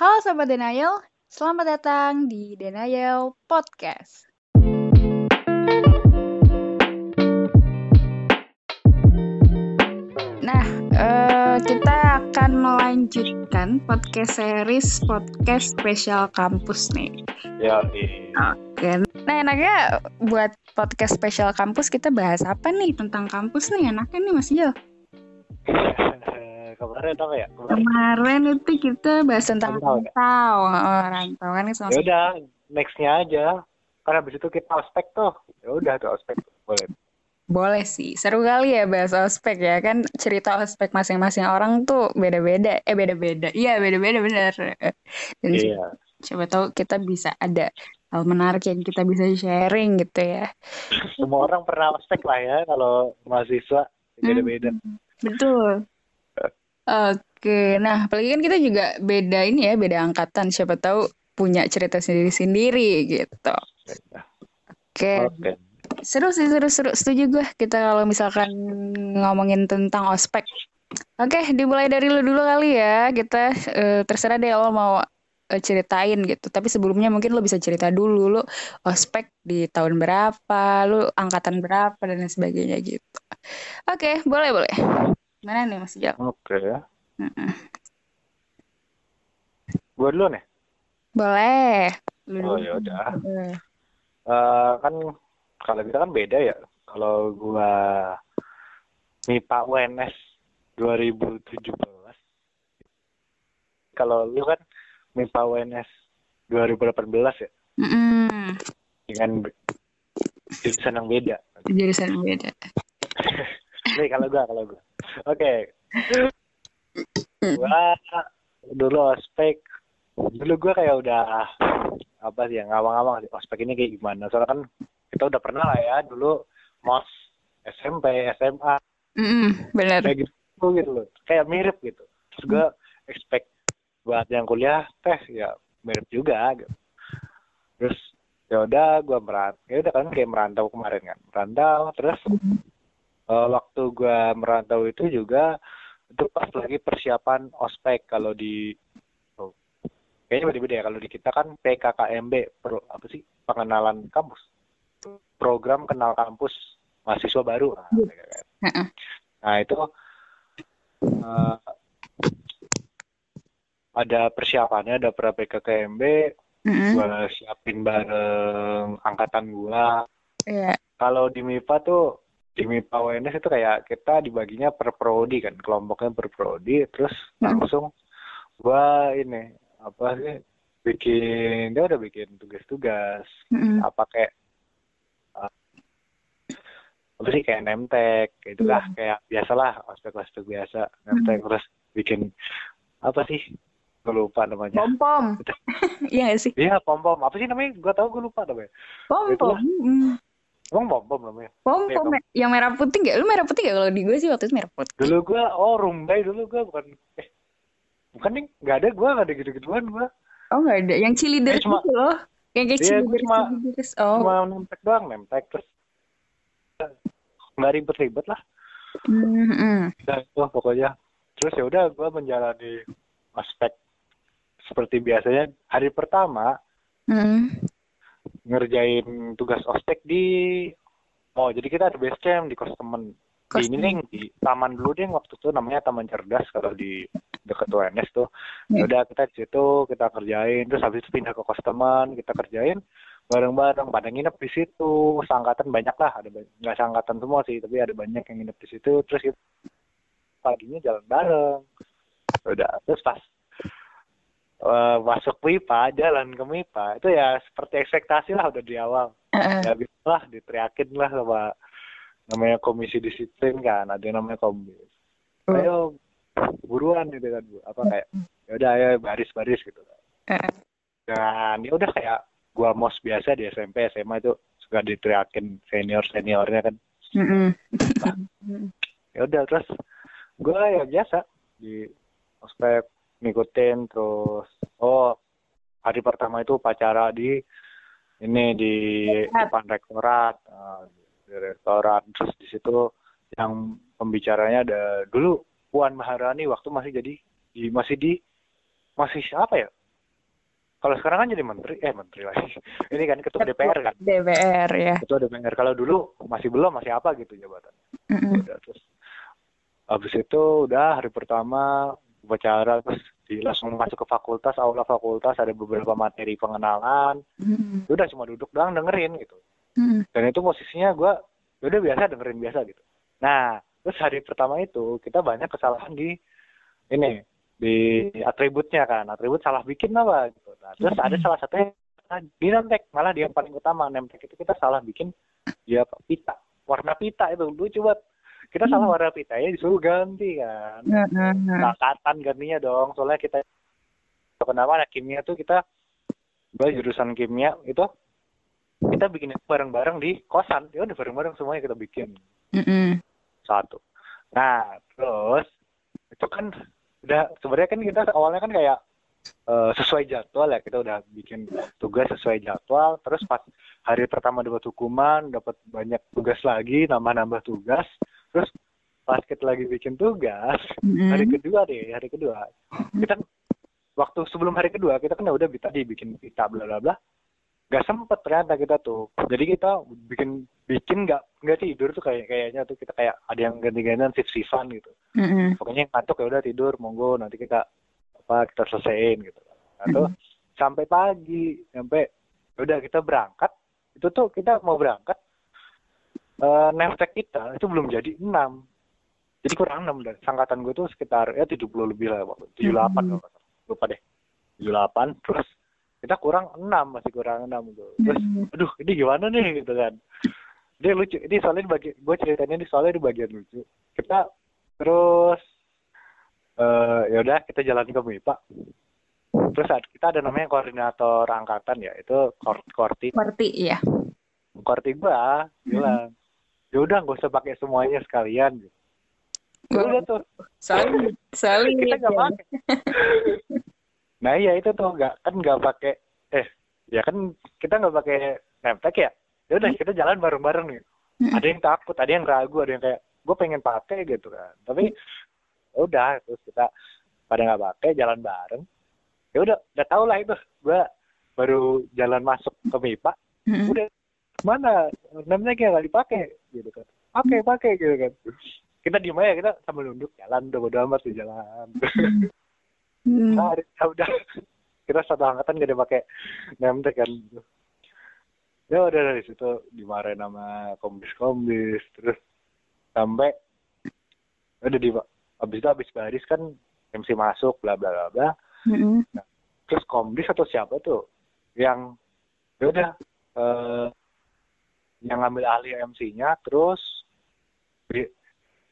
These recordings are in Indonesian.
Halo Sobat Denial, selamat datang di Denial Podcast. Nah, eh, kita akan melanjutkan podcast series podcast spesial kampus nih. Ya, di Oke. Nah, enaknya buat podcast spesial kampus kita bahas apa nih tentang kampus nih? Enaknya nih Mas Jo. kemarin apa ya? Kemarin. Kemarin itu kita bahas tentang Rantau ya? rantau. Oh, rantau kan Ya udah, nextnya aja. Karena habis itu kita ospek tuh. Ya udah tuh ospek boleh. Boleh sih, seru kali ya bahas ospek ya kan cerita ospek masing-masing orang tuh beda-beda, eh beda-beda, iya beda-beda bener. Dan Iya. siapa tahu kita bisa ada hal menarik yang kita bisa sharing gitu ya. Semua orang pernah ospek lah ya kalau mahasiswa beda-beda. Betul. Oke, nah apalagi kan kita juga beda ini ya, beda angkatan. Siapa tahu punya cerita sendiri-sendiri gitu. Oke, Oke. seru sih, seru-seru. Setuju gue kita kalau misalkan ngomongin tentang ospek. Oke, dimulai dari lu dulu kali ya. Kita eh, terserah deh lo mau eh, ceritain gitu. Tapi sebelumnya mungkin lo bisa cerita dulu lu ospek di tahun berapa, lu angkatan berapa dan sebagainya gitu. Oke, boleh boleh. Mana nih Mas Jal? Oke. Mm-mm. Gua dulu nih. Boleh. Lu Oh ya udah. Eh, Eh, kan kalau kita kan beda ya. Kalau gua MIPA UNS 2017. Kalau lu kan MIPA UNS 2018 ya. mm-mm. Dengan jurusan yang beda. Jurusan beda. Nih kalau gua, kalau gua. Oke. Gua dulu ospek. Dulu gua kayak udah apa sih ya ngawang-ngawang sih ospek ini kayak gimana. Soalnya kan kita udah pernah lah ya dulu mos SMP, SMA Mm-mm, bener. kayak gitu gitu loh. Kayak mirip gitu. Terus gua expect buat yang kuliah teh ya mirip juga gitu. Terus ya udah gua merantau. Ya udah kan kayak merantau kemarin kan. Merantau terus Eh, waktu gua merantau itu juga itu pas lagi persiapan ospek kalau di oh, kayaknya beda-beda ya kalau di kita kan PKKMB pro, apa sih pengenalan kampus program kenal kampus mahasiswa baru nah, PKKMB. Heeh. Nah, itu eh, ada persiapannya ada pra PKKMB Mm-mm. gua siapin bareng angkatan gua Iya. kalau di MIPA tuh di MIPA UNS itu kayak kita dibaginya per prodi kan kelompoknya per prodi terus Hmm. langsung gua ini apa sih bikin dia udah bikin tugas-tugas Mm-mm. apa kayak uh, apa sih kayak nemtek gitu lah kayak biasalah ospek biasa nemtek terus bikin apa sih gue lupa namanya Pom pom. Iya gak sih? iya pom pom apa sih namanya gue tahu gue lupa namanya Pom pom. Mm. emang pom pom namanya Pom Iya, pom Pom. yang merah putih gak? Lu merah putih gak? Kalau di gue sih waktu itu merah putih. Dulu gua oh rumbai dulu gua bukan eh bukan nih nggak ada gua nggak ada gitu-gituan gua. Oh gak ada. Yang chili Eh, cuma- gitu loh. Yang kayak Iya, chili gue cuma- Oh. Cuma nemtek doang nemtek terus nggak ribet-ribet lah. Mm-mm. Udah itu pokoknya. Terus ya udah gua menjalani aspek seperti biasanya hari pertama Mm. Ngerjain tugas ospek di oh jadi kita ada base camp di kos temen. Di ini nih di taman dulu deh waktu itu namanya taman cerdas kalau di dekat UNS tuh. Ya. ya udah kita di situ kita kerjain. Terus habis itu pindah ke kos teman kita kerjain bareng-bareng. Pada nginep di situ. Seangkatan banyak lah. Ada nggak seangkatan semua sih tapi ada banyak yang nginep di situ. Terus kita paginya jalan bareng. Ya udah terus pas eh, masuk MIPA jalan ke MIPA itu ya seperti ekspektasi lah udah di awal. Eh, ya bisa lah diteriakin lah sama namanya komisi disiplin kan ada yang namanya komis Oh. ayo buruan gitu kan bu. Apa kayak ya udah ayo baris baris gitu eh. dan ya udah kayak gua mos biasa di SMP SMA itu suka diteriakin senior seniornya kan. Mm-mm. ya udah terus gua ya biasa di ospek ngikutin terus oh hari pertama itu upacara di ini di depan rektorat eh, di rektorat terus di situ yang pembicaranya ada dulu Puan Maharani waktu masih jadi di masih di masih apa ya? Kalau sekarang kan jadi menteri eh menteri lagi. Ini kan ketua DPR kan? DPR ya. Ketua DPR kalau dulu masih belum masih apa gitu jabatan Mm-mm. udah terus habis itu udah hari pertama upacara terus di langsung masuk ke fakultas aula fakultas ada beberapa materi pengenalan. Mm-mm. udah cuma duduk doang dengerin gitu. Mm-mm. dan itu posisinya gue udah biasa dengerin biasa gitu. Nah terus hari pertama itu kita banyak kesalahan di ini di atributnya kan. Atribut salah bikin apa gitu. Nah, terus ada salah satunya di nemtek. Malah dia yang paling utama nemtek itu kita salah bikin dia apa, pita warna pita itu. Lucu banget kita salah warna pitanya disuruh ganti kan. Mm-mm. angkatan gantinya dong soalnya kita kenapa anak kimia tuh kita gue jurusan kimia itu kita bikin bareng-bareng di kosan. Ya udah bareng-bareng semuanya kita bikin. Satu. Nah terus itu kan udah sebenarnya kan kita awalnya kan kayak eh, sesuai jadwal ya kita udah bikin tugas sesuai jadwal terus pas hari pertama dapat hukuman dapat banyak tugas lagi nambah-nambah tugas terus pas kita lagi bikin tugas Mm-mm. hari kedua deh hari kedua. Kita waktu sebelum hari kedua kita kan udah tadi bikin pita bla bla bla. Nggak sempet ternyata kita tuh. Jadi kita bikin bikin nggak nggak tidur tuh kayak kayaknya tuh kita kayak ada yang ganti-gantian shift shiftan gitu. Mm-mm. pokoknya yang ngantuk ya udah tidur monggo nanti kita apa kita selesaiin gitu. Nah, tuh sampai pagi sampai ya udah kita berangkat itu tuh kita mau berangkat neftek kita itu belum jadi enam. Jadi kurang enam dan sangkatan gue tuh sekitar ya 70 lebih lah waktu 78 Hmm. lupa deh. 78 terus kita kurang enam masih kurang enam gitu. Terus Mm. aduh ini gimana nih? gitu kan. Ini lucu ini soalnya di bagian gue ceritanya ini soalnya di bagian lucu. Kita terus eh ya udah kita jalan ke MIPA terus ada- kita ada namanya koordinator angkatan ya itu kor korti. Seperti ya. korti gua bilang ya udah nggak usah pakai semuanya sekalian. Gitu. Ya udah tuh. Saling, saling kita gitu nggak ya. pakai. Nah iya itu tuh nggak kan nggak pakai eh ya kan kita nggak pakai nemtek ya? Ya udah kita jalan bareng-bareng nih. Mm. ada yang takut ada yang ragu ada yang kayak gue pengen pakai gitu kan. Tapi ya udah terus kita pada nggak pakai jalan bareng. Ya udah udah tau lah itu. Gue baru jalan masuk ke MIPA udah mana? Namanya kayak nggak dipakai gitu kan. Pakai pakai gitu kan. Kita diem aja kita sambil nunduk jalan udah bodo amat di jalan. Nah ya udah kita satu angkatan gak ada pakai nemtek kan. Ya udah dari situ dimarahin sama kombis kombis terus sampai udah di habis itu habis baris kan MC masuk bla bla bla bla. Mm-mm. terus kombis atau siapa tuh yang ya udah eh, yang ngambil alih MC-nya terus di-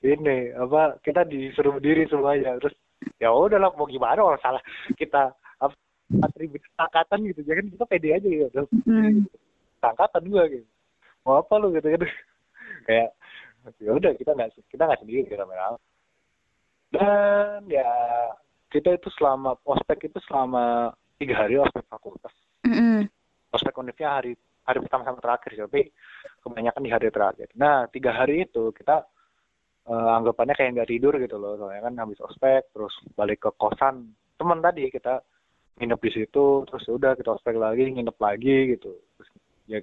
ini apa kita disuruh berdiri semuanya terus ya udahlah mau gimana orang salah kita atribut angkatan gitu jangan kita pede aja gitu. Mm. angkatan gua gitu. Mau apa lu gitu gitu. Kayak ya udah kita nggak kita nggak sendiri kita main dan ya kita itu selama ospek itu selama tiga hari ospek fakultas. Mm-mm. ospek univnya hari hari pertama sama terakhir sih, tapi kebanyakan di hari terakhir. Nah tiga hari itu kita eh, anggapannya kayak nggak tidur gitu loh. Soalnya kan habis ospek terus balik ke kosan. Teman tadi kita nginep di situ terus ya udah kita ospek lagi nginep lagi gitu. Terus ya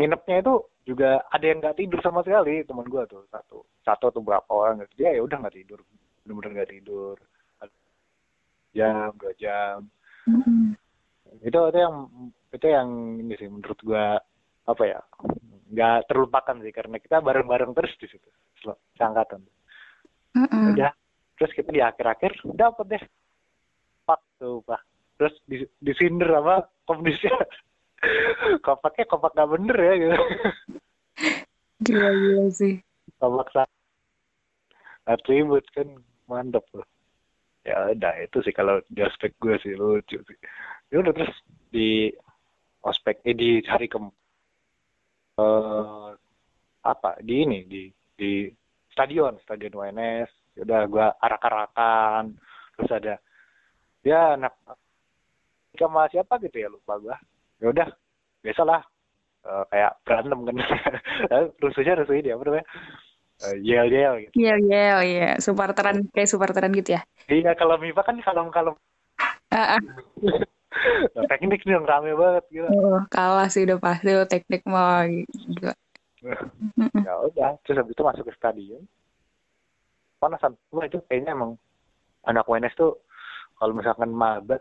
nginepnya itu juga ada yang nggak tidur sama sekali teman gua tuh. Satu satu atau berapa orang gitu. Dia ya udah nggak tidur. Bener-bener nggak tidur. Jam dua jam. Mm-mm. itu itu yang itu yang ini sih menurut gua apa ya nggak terlupakan sih karena kita bareng-bareng terus di situ seangkatan. Mm-mm. udah terus kita di akhir-akhir dapat deh. Pak tuh pak. Terus di di cinder sama komdisnya kopaknya kopak nggak bener ya gitu. Gila gila sih. kopak atribut kan. Mantep loh. Ya udah itu sih kalau di aspek gue sih lucu sih. Ya udah terus di ospek eh di hari ke eh apa di ini di di stadion stadion UNS ya udah gue arak-arakan terus ada ya anak sama siapa gitu ya lupa gue ya udah biasalah eh, kayak berantem kan rusuhnya rusuh ini apa namanya Eh, yel yel gitu Iya iya iya. Supporteran kayak supporteran gitu ya. iya kalau MIPA kan kalem kalem Ah, ah. Nah, teknik nih yang rame banget gila. Oh, kalah sih udah pasti lo teknik mau gila. ya udah, terus habis itu masuk ke stadion. Panasan. Wah itu kayaknya emang anak UNS tuh kalau misalkan maba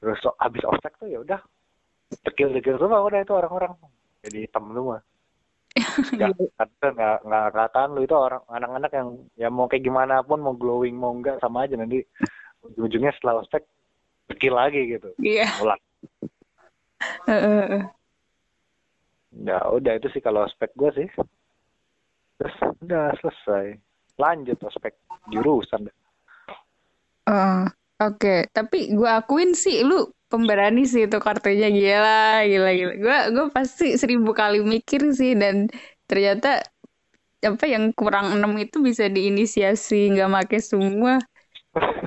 terus habis ospek tuh ya udah dekil-dekil semua udah itu orang-orang jadi temen semua nggak nggak nggak kataan lu itu orang anak-anak yang ya mau kayak gimana pun mau glowing mau enggak sama aja nanti ujungnya setelah ospek dekil lagi gitu Iya. ulang Heeh. ya udah itu sih kalau ospek gue sih terus udah selesai lanjut ospek jurusan. Oh, Oke, tapi gue akuin sih lu pemberani sih itu kartunya gila, gila, gila. Gue gue pasti seribu kali mikir sih dan ternyata apa yang kurang enam itu bisa diinisiasi nggak make semua.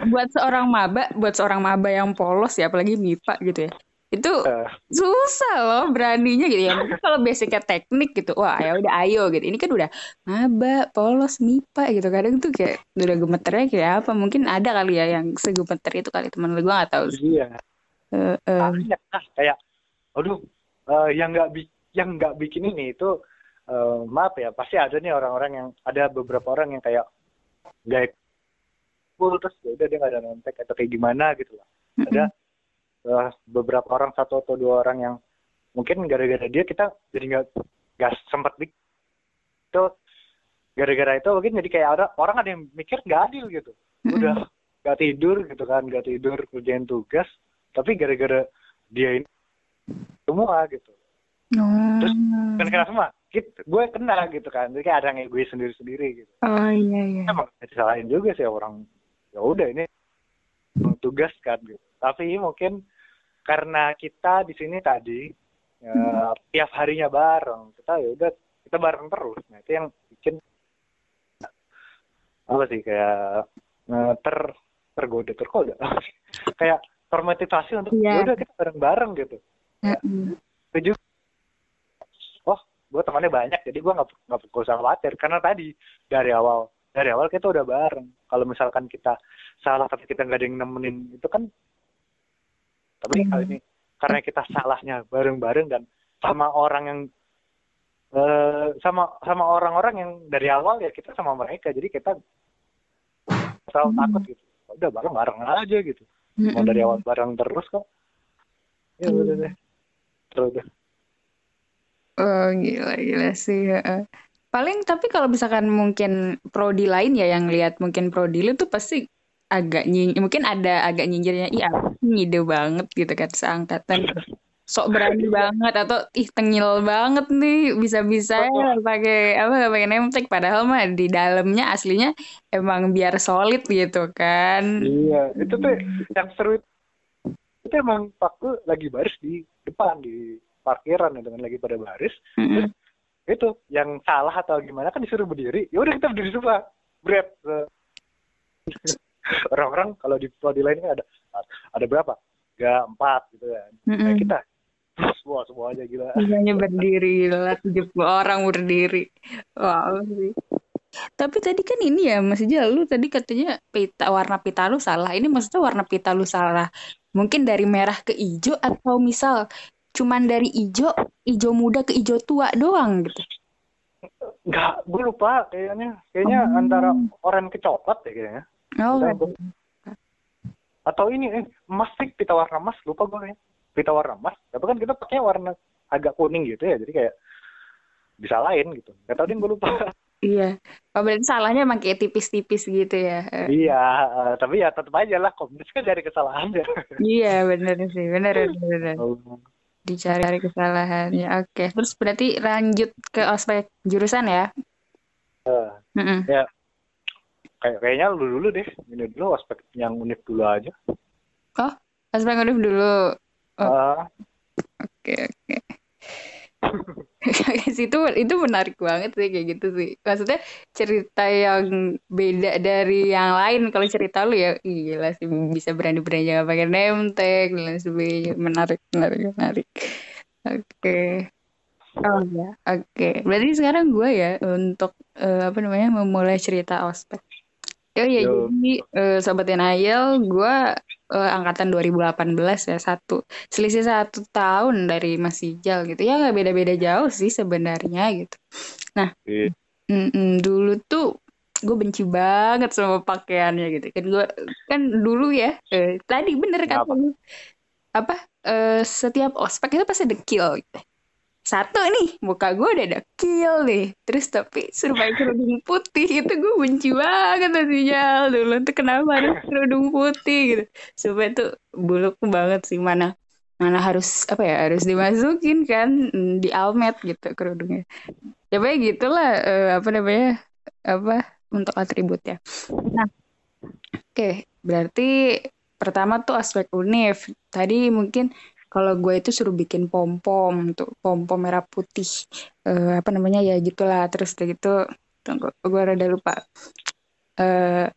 Buat seorang maba, buat seorang maba yang polos ya, apalagi MIPA gitu ya. Itu Eh, susah loh beraninya gitu ya. Mungkin kalau basicnya teknik gitu, wah ya udah ayo gitu. Ini kan udah maba, polos, MIPA gitu. Kadang tuh kayak udah gemeternya kayak apa? Mungkin ada kali ya yang segemeter itu kali teman lu gue nggak tahu iya eh. banyak ah, kayak aduh eh, yang nggak bi- yang nggak bikin ini itu eh, maaf ya pasti ada nih orang-orang yang ada beberapa orang yang kayak nggak full terus ya udah dia nggak ada nontek atau kayak gimana gitu lah. Ada eh, beberapa orang satu atau dua orang yang mungkin gara-gara dia kita jadi nggak nggak sempet dik itu gara-gara itu mungkin jadi kayak ada orang ada yang mikir nggak adil gitu. Udah nggak tidur gitu kan nggak tidur kerjain tugas tapi gara-gara dia ini semua gitu. Oh. Terus kan kena semua Kit- gue kena gitu kan jadi kayak ada yang gue sendiri-sendiri gitu. Oh iya iya. emang disalahin juga sih orang ya udah ini tugas kan gitu. Tapi mungkin karena kita di sini tadi ya, tiap harinya bareng kita ya udah kita bareng terus. Nah itu yang bikin apa sih kayak eh, ter tergoda tergoda. Kayak termotivasi untuk Iya. ya udah kita bareng-bareng gitu. Heeh. setuju oh gue temannya banyak jadi gue nggak nggak usah khawatir. Karena tadi dari awal dari awal kita udah bareng kalau misalkan kita salah tapi kita nggak ada yang nemenin itu kan tapi Hmm. kali ini karena kita salahnya bareng-bareng dan sama orang yang eh, sama sama orang-orang yang dari awal ya kita sama mereka jadi kita selalu Hmm. takut gitu udah bareng-bareng aja gitu mau dari awal bareng terus kok ya udah deh terus deh Oh gila gila sih. heeh. Paling tapi kalau misalkan mungkin prodi lain ya yang lihat mungkin prodi lu tuh pasti agak nying mungkin ada agak nyinjirnya iya ngide banget gitu kan seangkatan sok berani banget atau ih tengil banget nih bisa-bisa pakai apa nggak pakai nemtek padahal mah di dalamnya aslinya emang biar solid gitu kan Iya, itu tuh yang seru itu, itu emang waktu lagi baris di depan di parkiran ya dengan lagi pada baris. Mm-mm. Itu yang salah atau gimana kan disuruh berdiri. Ya udah kita berdiri semua. Bread. Orang-orang kalau di prodi lain kan ada ada berapa? Tiga, empat gitu kan. Mm-mm. Nah, kita semua semua aja gila. Hanya berdiri gila 70 orang berdiri. Wow sih. Tapi tadi kan ini ya Mas Ijal, lu tadi katanya pita warna pita lu salah. Ini maksudnya warna pita lu salah. Mungkin dari merah ke hijau atau misal cuman dari hijau, hijau muda ke hijau tua doang gitu. Enggak, gue lupa kayaknya. Kayaknya Oh. antara oranye ke coklat ya kayaknya. Oh, Entah, gua- atau ini eh, emas sih pita warna emas lupa gue kayaknya pita warna emas tapi kan kita pakai warna agak kuning gitu ya jadi kayak bisa lain gitu nggak tahu deh gue lupa iya. Oh, berarti salahnya emang kayak tipis-tipis gitu ya. Iya eh, tapi ya tetap aja lah komunis kan dari kesalahan ya Iya, bener sih. Bener, bener, bener. Dicari kesalahannya. Oke. Terus berarti lanjut ke ospek jurusan ya? Eh, Mm-mm. ya kayak kayaknya lu dulu deh ini dulu aspek yang unik dulu aja Oh, ospek univ dulu. Oh. Eh, Oke, oke. Guys, itu itu menarik banget sih kayak gitu sih. Maksudnya cerita yang beda dari yang lain. Kalau cerita lu ya, gila sih bisa berani-berani jangan pakai name tag dan sebagainya. Menarik, menarik, menarik. Oke. Oh ya, oke. Berarti sekarang gue ya untuk eh, apa namanya memulai cerita ospek. Oh ya, Yo. jadi eh, sobat Nayel, gue uh, angkatan 2018 ya satu selisih satu tahun dari Mas Ijal gitu. Ya nggak beda-beda jauh sih sebenarnya gitu. Nah yeah. mm -mm, dulu tuh gue benci banget sama pakaiannya gitu. Kan gue kan dulu ya eh, tadi bener kan apa eh, setiap ospek itu pasti dekil gitu satu nih muka gue udah ada kill nih. Terus tapi pakai kerudung putih itu gue benci banget jal dulu tuh kenapa harus kerudung putih gitu? Supaya tuh buluk banget sih. Mana mana harus apa ya harus dimasukin kan mm, di almet gitu kerudungnya. Ya pokoknya gitulah uh, apa namanya apa untuk atribut ya nah oke. Okay, berarti pertama tuh aspek unif tadi mungkin kalau gue itu suruh bikin pom pom untuk pom pom merah putih. Uh, apa namanya ya gitulah. Terus gitu tunggu gue rada lupa. Uh,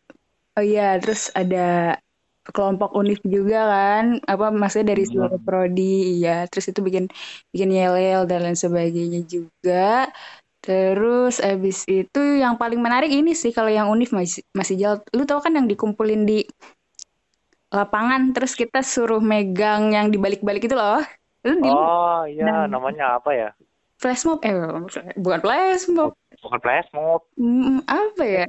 oh iya terus ada kelompok univ juga kan. Apa maksudnya dari iya. seluruh prodi. Ya terus itu bikin bikin yel yel dan lain sebagainya juga. Terus abis itu yang paling menarik ini sih kalau yang univ masih masih jauh. Lu tau kan yang dikumpulin di lapangan terus kita suruh megang yang dibalik-balik itu loh. Itu oh iya, nah, namanya apa ya? Flash mob eh bukan flash mob. Bukan flash mob. Mm, apa ya?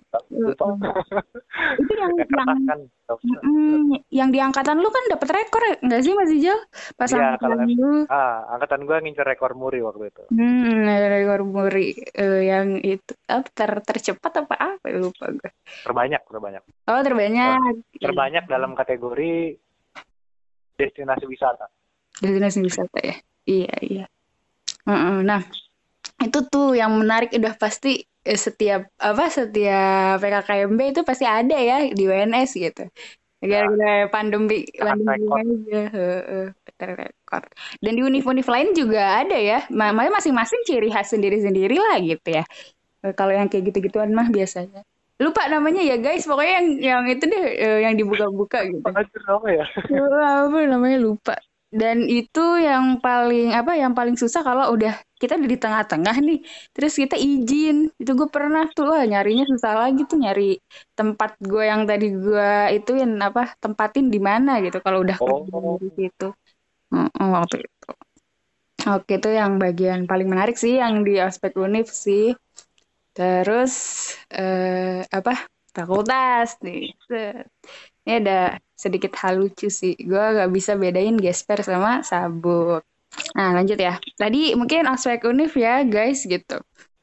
itu yang yang, kan, mm, yang di angkatan lu kan dapat rekor enggak sih Mas Ijal? Pas ya, angkatan lu. Ah, angkatan gua ngincer rekor muri waktu itu. Hmm, rekor muri uh, yang itu apa ter tercepat apa apa lupa gue. Terbanyak, terbanyak. Oh, terbanyak. Terbanyak dalam kategori destinasi wisata. Destinasi wisata ya. Iya, iya. Nah, itu tuh yang menarik udah pasti eh, setiap apa setiap PKKMB itu pasti ada ya di WNS gitu. Gara-gara pandemi pandemi aja, rekor. Dan di univ-univ lain juga ada ya. Makanya masing-masing ciri khas sendiri-sendiri lah gitu ya. Eh, kalau yang kayak gitu-gituan mah biasanya. Lupa namanya ya guys, pokoknya yang yang itu deh eh, yang dibuka-buka gitu. Apa ya? Apa namanya lupa dan itu yang paling apa yang paling susah kalau udah kita di tengah-tengah nih. Terus kita izin. Itu gue pernah tuh wah nyarinya susah lagi tuh nyari tempat gue yang tadi gue itu yang apa tempatin di mana gitu kalau udah oh. di situ. Waktu itu. Oke itu yang bagian paling menarik sih yang di aspek univ sih. Terus eh, apa fakultas nih. Ini ada sedikit hal lucu sih. Gue gak bisa bedain gesper sama sabuk. Nah lanjut ya. Tadi mungkin aspek univ ya guys gitu.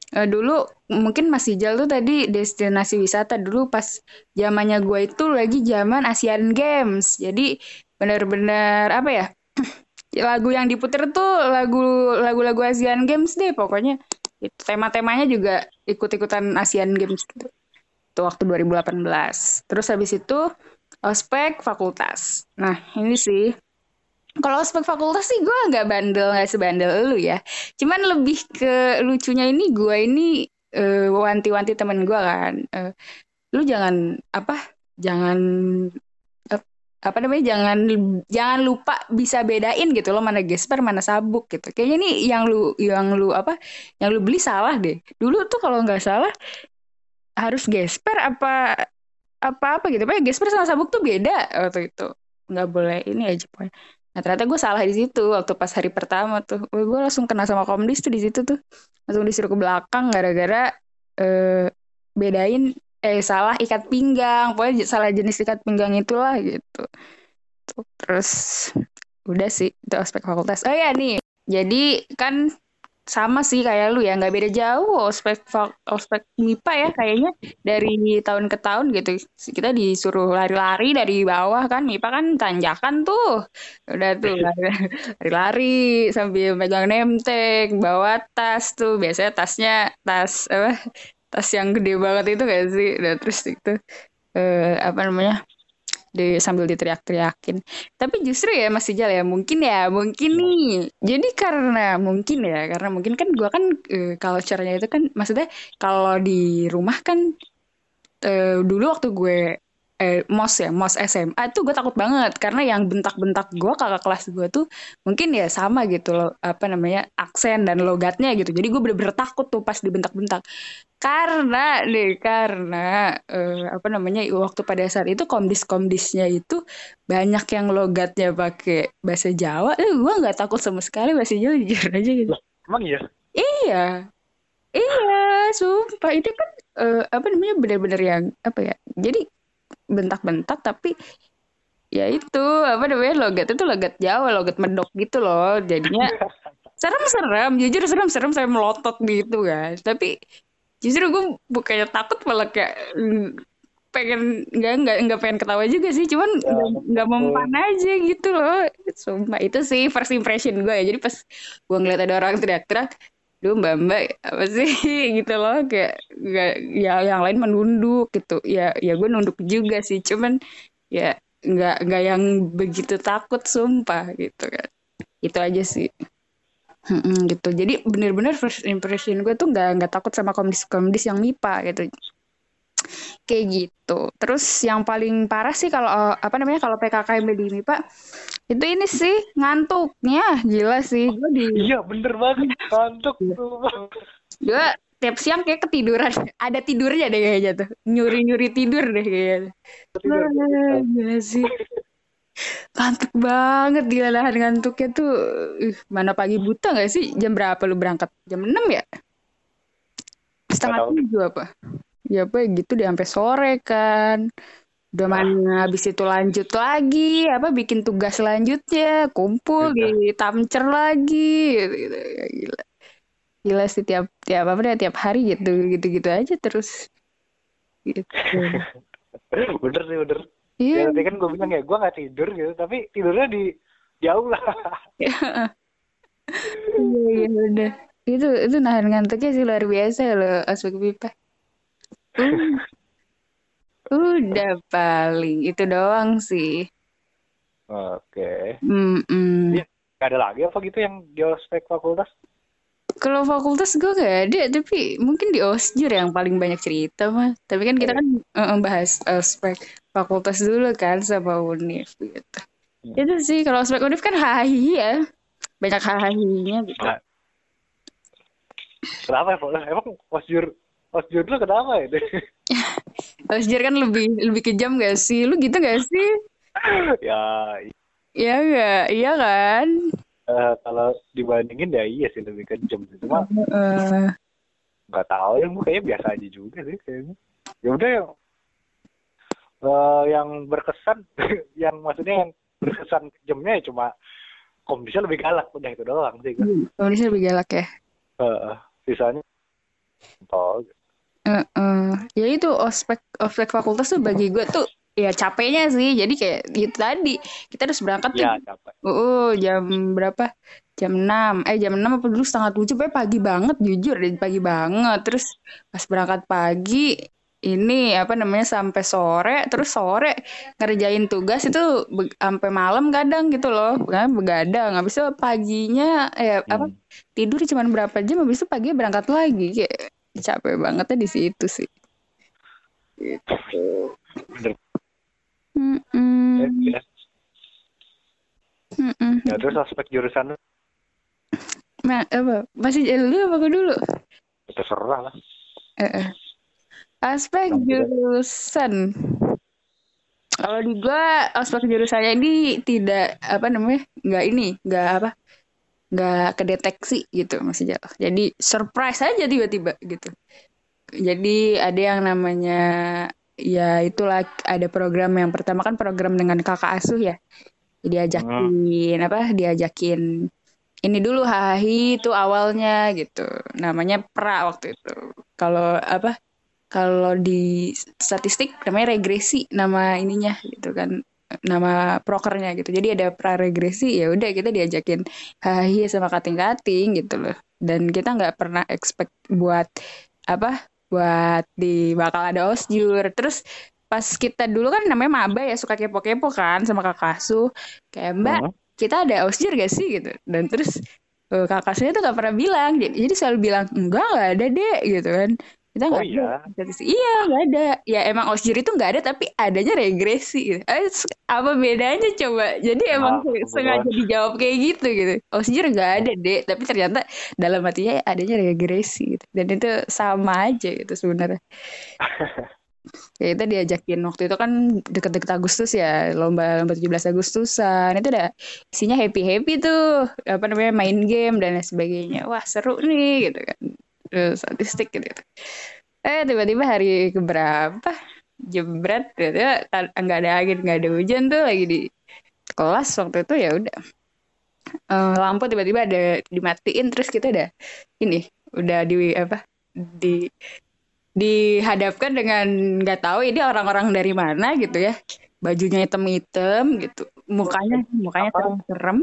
Uh, dulu mungkin masih jauh tuh tadi destinasi wisata dulu pas zamannya gue itu lagi zaman Asian Games. Jadi bener-bener apa ya? lagu yang diputer tuh lagu lagu-lagu Asian Games deh pokoknya. Tema-temanya juga ikut-ikutan Asian Games gitu. Itu waktu 2018. Terus habis itu ospek fakultas. Nah ini sih kalau ospek fakultas sih gue nggak bandel nggak sebandel lu ya. Cuman lebih ke lucunya ini gue ini uh, wanti-wanti temen gue kan. Uh, lu jangan apa? Jangan uh, apa namanya? Jangan jangan lupa bisa bedain gitu loh mana gesper mana sabuk gitu. Kayaknya nih yang lu yang lu apa? Yang lu beli salah deh. Dulu tuh kalau nggak salah harus gesper apa apa-apa gitu. Pokoknya Gesper sama Sabuk tuh beda waktu itu. Nggak boleh ini aja pokoknya. Nah ternyata gue salah di situ waktu pas hari pertama tuh. Gue langsung kena sama komdis tuh di situ tuh. Langsung disuruh ke belakang gara-gara eh, bedain eh salah ikat pinggang. Pokoknya salah jenis ikat pinggang itulah gitu. Terus udah sih itu aspek fakultas. Oh ya nih. Jadi kan sama sih kayak lu ya nggak beda jauh ospek ospek MIPA ya kayaknya dari tahun ke tahun gitu. Kita disuruh lari-lari dari bawah kan MIPA kan tanjakan tuh. Udah tuh lari-lari sambil megang nemtek bawa tas tuh. Biasanya tasnya tas apa tas yang gede banget itu gak sih? Udah terus itu eh, apa namanya di sambil diteriak-teriakin. Tapi justru ya masih jalan ya mungkin ya mungkin nih. Jadi karena mungkin ya karena mungkin kan gue kan uh, culture-nya itu kan maksudnya kalau di rumah kan uh, dulu waktu gue eh mos ya mos SMA itu gue takut banget. Karena yang bentak-bentak gue kakak kelas gue tuh mungkin ya sama gitu loh. Apa namanya aksen dan logatnya gitu. Jadi gue bener-bener takut tuh pas dibentak-bentak. Karena nih karena eh, apa namanya waktu pada saat itu komdis-komdisnya itu banyak yang logatnya pakai bahasa Jawa. Eh, gue nggak takut sama sekali bahasa Jawa jujur aja gitu. Emang iya? iya. Iya sumpah. Itu kan eh, apa namanya bener-bener yang apa ya jadi bentak-bentak tapi ya itu apa namanya logat itu logat Jawa logat medok gitu loh. Jadinya serem-serem jujur serem-serem saya melotot gitu kan tapi justru gue bukannya takut malah kayak mm, pengen nggak nggak nggak pengen ketawa juga sih. Cuman Ya, nggak betul. mempan aja gitu loh. Sumpah itu sih first impression gue ya. Jadi pas gue ngeliat ada orang teriak-teriak Duh mbak mbak apa sih? Gitu loh kayak nggak ya yang lain menunduk gitu. Ya ya gue nunduk juga sih cuman ya nggak nggak yang begitu takut sumpah gitu kan. Itu aja sih. Mm-mm, gitu. Jadi bener-bener first impression gue tuh nggak nggak takut sama komdis-komdis yang MIPA gitu kayak gitu. Terus yang paling parah sih kalau eh, apa namanya kalau PKKMB di MIPA itu ini sih ngantuknya. Gila sih. Gue di Iya bener banget. Ngantuk tuh. gue tiap siang kayak ketiduran. Ada tidurnya deh kayaknya tuh. Nyuri nyuri tidur deh kayaknya. Tidur. Wah, gila sih. Ngantuk banget gila lahan ngantuknya tuh. Ih, mana pagi buta gak sih? Jam berapa lu berangkat? Jam 6 ya? Setengah tujuh apa ya apa gitu deh sampai sore kan udah mana habis itu lanjut lagi apa bikin tugas selanjutnya kumpul Iya. di tamcer lagi gitu, gitu. Ya, gila gila sih tiap tiap apa deh tiap hari gitu gitu gitu aja terus gitu bener sih bener. iya Ya, tadi kan gue bilang ya gue nggak tidur gitu, tapi tidurnya di di aula. Iya, iya udah. Itu itu nahan ngantuknya sih luar biasa loh aspek pipa. Uh, udah paling itu doang sih. Oke. Mm-mm. Iya. Gak ada lagi apa gitu yang di ospek fakultas? Kalau fakultas gue gak ada, tapi mungkin di osjur yang paling banyak cerita mah. Tapi kan kita kan eh, bahas ospek fakultas dulu kan sama univ gitu. Hmm. Itu sih kalau ospek univ kan hahi ya, banyak hahinya gitu. Nah, kenapa ya? Emang osjur osjur lu kenapa ya? Osjur kan lebih lebih kejam gak sih? Lu gitu gak sih? ya Iya gak? Iya kan? eh, kalau dibandingin ya iya sih lebih kejam sih. Cuma Heeh. nggak tahu ya gue kayaknya biasa aja juga sih kayaknya. Ya udah yang eh, yang berkesan, yang maksudnya yang berkesan kejamnya ya cuma kondisinya lebih galak udah itu doang sih. gue. Indonesia lebih galak ya. Eh, sisanya oh, Heeh. Ya itu ospek ospek fakultas tuh bagi gue tuh ya capeknya sih. Jadi kayak itu tadi kita harus berangkat tuh. ya capek. Uh, jam berapa? Jam 6. Eh jam 6 apa dulu setengah 7 pokoknya pagi banget jujur deh pagi banget. Terus pas berangkat pagi ini apa namanya sampai sore terus sore ngerjain tugas itu sampai malam kadang gitu loh kan begadang habis itu paginya eh apa Hmm. tidur cuma berapa jam habis itu pagi berangkat lagi kayak capek bangetnya di situ sih gitu Bener. Mm-mm. Ya, ya, terus aspek jurusan lu Nah, apa masih dulu apa gue dulu terserah lah. Eh, eh. aspek beda. jurusan kalau di gua aspek jurusannya ini tidak apa namanya nggak ini nggak apa nggak kedeteksi gitu masih jauh jadi surprise aja tiba-tiba gitu. Jadi ada yang namanya ya itulah ada program yang pertama kan program dengan kakak asuh ya. Diajakin apa diajakin ini dulu hahi itu awalnya gitu. Namanya pra waktu itu. Kalau apa kalau di statistik namanya regresi nama ininya gitu kan nama prokernya gitu. Jadi ada pra regresi ya udah kita diajakin hahi sama kating-kating gitu loh. Dan kita nggak pernah expect buat apa buat di bakal ada osjur. Terus pas kita dulu kan namanya maba ya suka kepo-kepo kan sama kakak asuh. Kayak mbak kita ada osjur gak sih? Gitu. Dan terus eh, kakak saya tuh gak pernah bilang. Jadi, jadi selalu bilang enggak nggak ada deh gitu kan kita nggak Oh, iya? ada statistik. iya nggak ada. Ya emang osjur itu nggak ada tapi adanya regresi gitu. Eh, apa bedanya coba? Jadi emang Ah, se- sengaja dijawab kayak gitu gitu. Osjur nggak ada deh tapi ternyata dalam hatinya adanya regresi gitu. dan itu sama aja gitu sebenarnya. Ya kita diajakin. Waktu itu kan deket-deket Agustus ya lomba lomba 17 Agustusan. Itu udah isinya happy happy tuh. Apa namanya main game dan lain sebagainya. Wah seru nih gitu kan Terus statistik gitu, gitu. eh tiba-tiba hari keberapa? Jebret gitu ya nggak ada angin nggak ada hujan tuh lagi di kelas waktu itu ya udah. Eh, lampu tiba-tiba ada dimatiin terus kita udah ini udah di apa di dihadapkan dengan nggak tahu ini orang-orang dari mana gitu ya. Bajunya hitam-hitam gitu. Mukanya mukanya serem-serem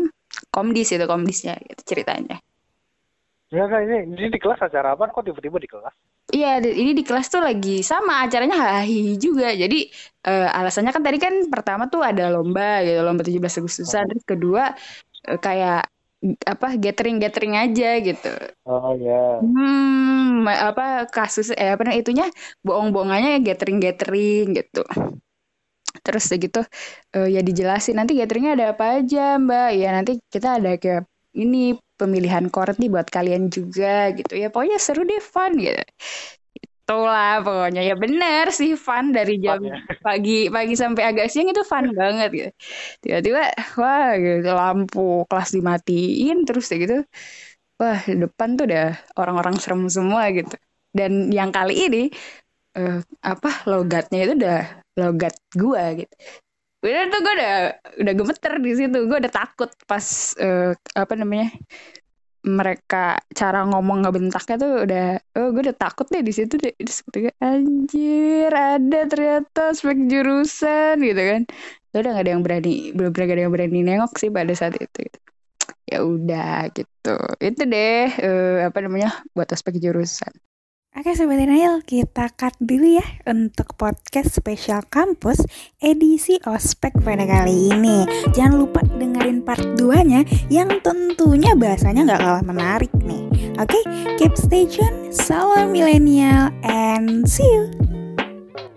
komdis itu komdisnya gitu ceritanya Enggak, enggak, ini, ini di kelas acara apa? Kok tiba-tiba di kelas? Iya, ini di kelas tuh lagi sama acaranya hahi juga. Jadi eh, alasannya kan tadi kan pertama tuh ada lomba gitu, lomba 17 Agustusan. Terus kedua eh, kayak apa gathering-gathering aja gitu. Oh ya. Hmm, ma- apa kasus eh apa namanya itunya bohong-bohongannya gathering-gathering gitu. Terus udah gitu eh, ya dijelasin nanti gatheringnya ada apa aja Mbak. Ya nanti kita ada kayak ini pemilihan chord nih buat kalian juga gitu ya. Pokoknya seru deh fun gitu. Itulah pokoknya ya bener sih fun dari jam Fun ya. pagi pagi sampai agak siang itu fun banget gitu. Tiba-tiba wah gitu lampu kelas dimatiin terus ya gitu. Wah, di depan tuh udah orang-orang serem semua gitu. Dan yang kali ini eh, apa logatnya itu udah logat gua gitu. Udah tuh gue udah udah gemeter di situ. Gue udah takut pas eh, apa namanya mereka cara ngomong ngebentaknya tuh udah oh gue udah takut deh di situ deh Terus ketika anjir ada ternyata spek jurusan gitu kan Ya udah gak ada yang berani belum pernah ada yang berani nengok sih pada saat itu gitu. ya udah gitu itu deh eh, apa namanya buat aspek jurusan Oke Sobat Nail, kita cut dulu ya untuk podcast spesial kampus edisi ospek pada kali ini. Jangan lupa dengerin part 2-nya yang tentunya bahasanya nggak kalah menarik nih. Oke, keep stay tune, salam milenial, and see you!